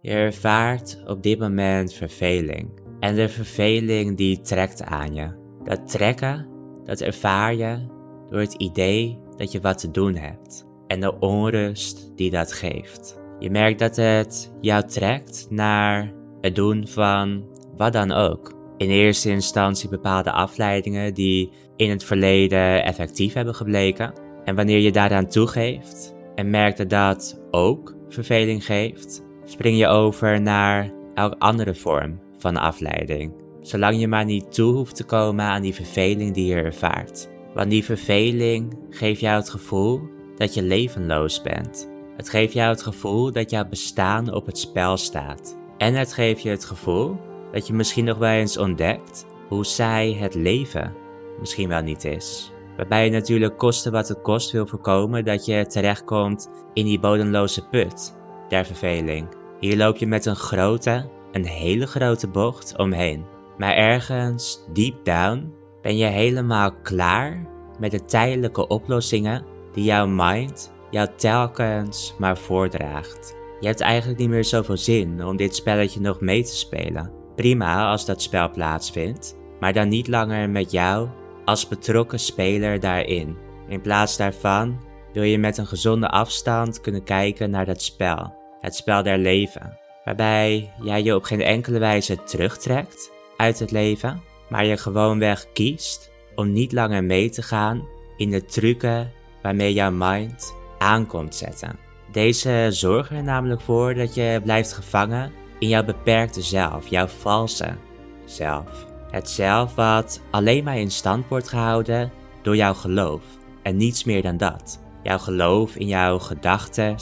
Je ervaart op dit moment verveling. En de verveling die trekt aan je. Dat trekken, dat ervaar je door het idee dat je wat te doen hebt. En de onrust die dat geeft. Je merkt dat het jou trekt naar het doen van wat dan ook. In eerste instantie bepaalde afleidingen die in het verleden effectief hebben gebleken. En wanneer je daaraan toegeeft en merkt dat dat ook verveling geeft, spring je over naar elke andere vorm van afleiding. Zolang je maar niet toe hoeft te komen aan die verveling die je ervaart. Want die verveling geeft jou het gevoel dat je levenloos bent. Het geeft jou het gevoel dat jouw bestaan op het spel staat. En het geeft je het gevoel dat je misschien nog wel eens ontdekt hoe saai het leven misschien wel niet is. Waarbij je natuurlijk kosten wat het kost wil voorkomen dat je terechtkomt in die bodemloze put der verveling. Hier loop je met een grote, een hele grote bocht omheen. Maar ergens, deep down, ben je helemaal klaar met de tijdelijke oplossingen die jouw mind jou telkens maar voordraagt. Je hebt eigenlijk niet meer zoveel zin om dit spelletje nog mee te spelen. Prima als dat spel plaatsvindt, maar dan niet langer met jou als betrokken speler daarin. In plaats daarvan wil je met een gezonde afstand kunnen kijken naar dat spel, het spel der leven, waarbij jij je op geen enkele wijze terugtrekt uit het leven, maar je gewoonweg kiest om niet langer mee te gaan in de trucken waarmee jouw mind aankomt zetten. Deze zorgen er namelijk voor dat je blijft gevangen in jouw beperkte zelf, jouw valse zelf. Het zelf wat alleen maar in stand wordt gehouden door jouw geloof en niets meer dan dat. Jouw geloof in jouw gedachten,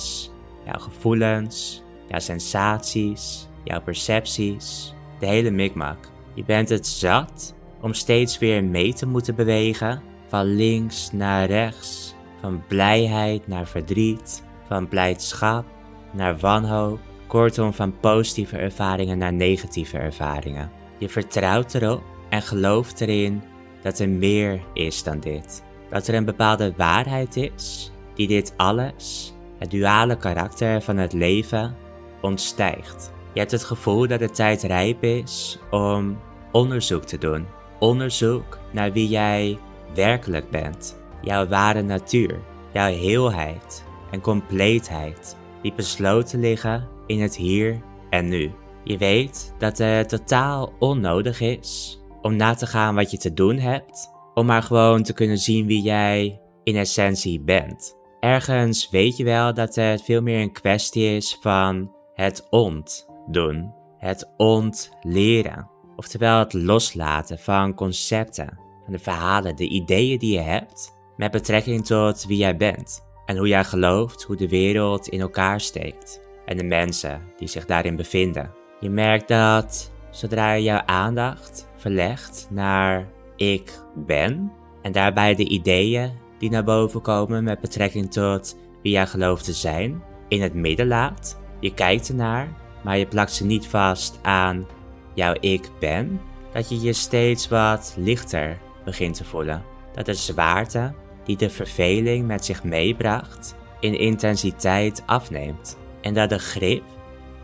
jouw gevoelens, jouw sensaties, jouw percepties, de hele mikmak. Je bent het zat om steeds weer mee te moeten bewegen, van links naar rechts, van blijheid naar verdriet, van blijdschap naar wanhoop, kortom van positieve ervaringen naar negatieve ervaringen. Je vertrouwt erop en gelooft erin dat er meer is dan dit. Dat er een bepaalde waarheid is die dit alles, het duale karakter van het leven, ontstijgt. Je hebt het gevoel dat de tijd rijp is om onderzoek te doen. Onderzoek naar wie jij werkelijk bent. Jouw ware natuur, jouw heelheid en compleetheid, die besloten liggen in het hier en nu. Je weet dat het totaal onnodig is om na te gaan wat je te doen hebt, om maar gewoon te kunnen zien wie jij in essentie bent. Ergens weet je wel dat het veel meer een kwestie is van het ontdoen, het ontleren. Oftewel het loslaten van concepten, van de verhalen, de ideeën die je hebt met betrekking tot wie jij bent en hoe jij gelooft hoe de wereld in elkaar steekt en de mensen die zich daarin bevinden. Je merkt dat zodra je jouw aandacht verlegt naar ik ben en daarbij de ideeën die naar boven komen met betrekking tot wie jij gelooft te zijn, in het midden laat. Je kijkt ernaar, maar je plakt ze niet vast aan jouw ik ben, dat je je steeds wat lichter begint te voelen. Dat de zwaarte die de verveling met zich meebracht in intensiteit afneemt. En dat de grip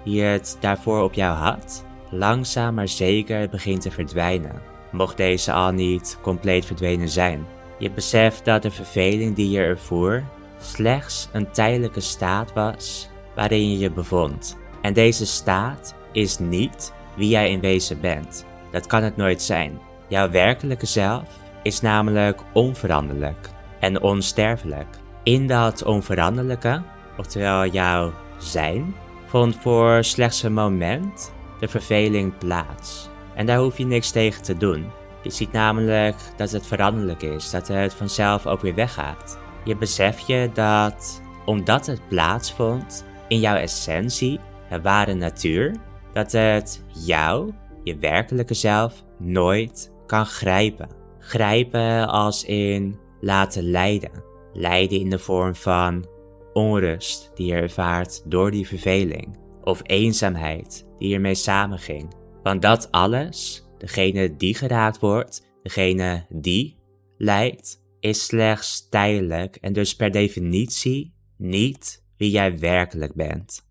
die het daarvoor op jou had, langzaam maar zeker begint te verdwijnen. Mocht deze al niet compleet verdwenen zijn. Je beseft dat de verveling die je ervoer slechts een tijdelijke staat was waarin je je bevond. En deze staat is niet wie jij in wezen bent. Dat kan het nooit zijn. Jouw werkelijke zelf is namelijk onveranderlijk en onsterfelijk. In dat onveranderlijke, oftewel jouw zijn, vond voor slechts een moment de verveling plaats. En daar hoef je niks tegen te doen. Je ziet namelijk dat het veranderlijk is, dat het vanzelf ook weer weggaat. Je beseft je dat omdat het plaatsvond in jouw essentie, de ware natuur, dat het jou, je werkelijke zelf, nooit kan grijpen. Grijpen als in laten leiden. Leiden in de vorm van onrust die je ervaart door die verveling. Of eenzaamheid die ermee samenging. Want dat alles, degene die geraakt wordt, degene die lijdt, is slechts tijdelijk en dus per definitie niet wie jij werkelijk bent.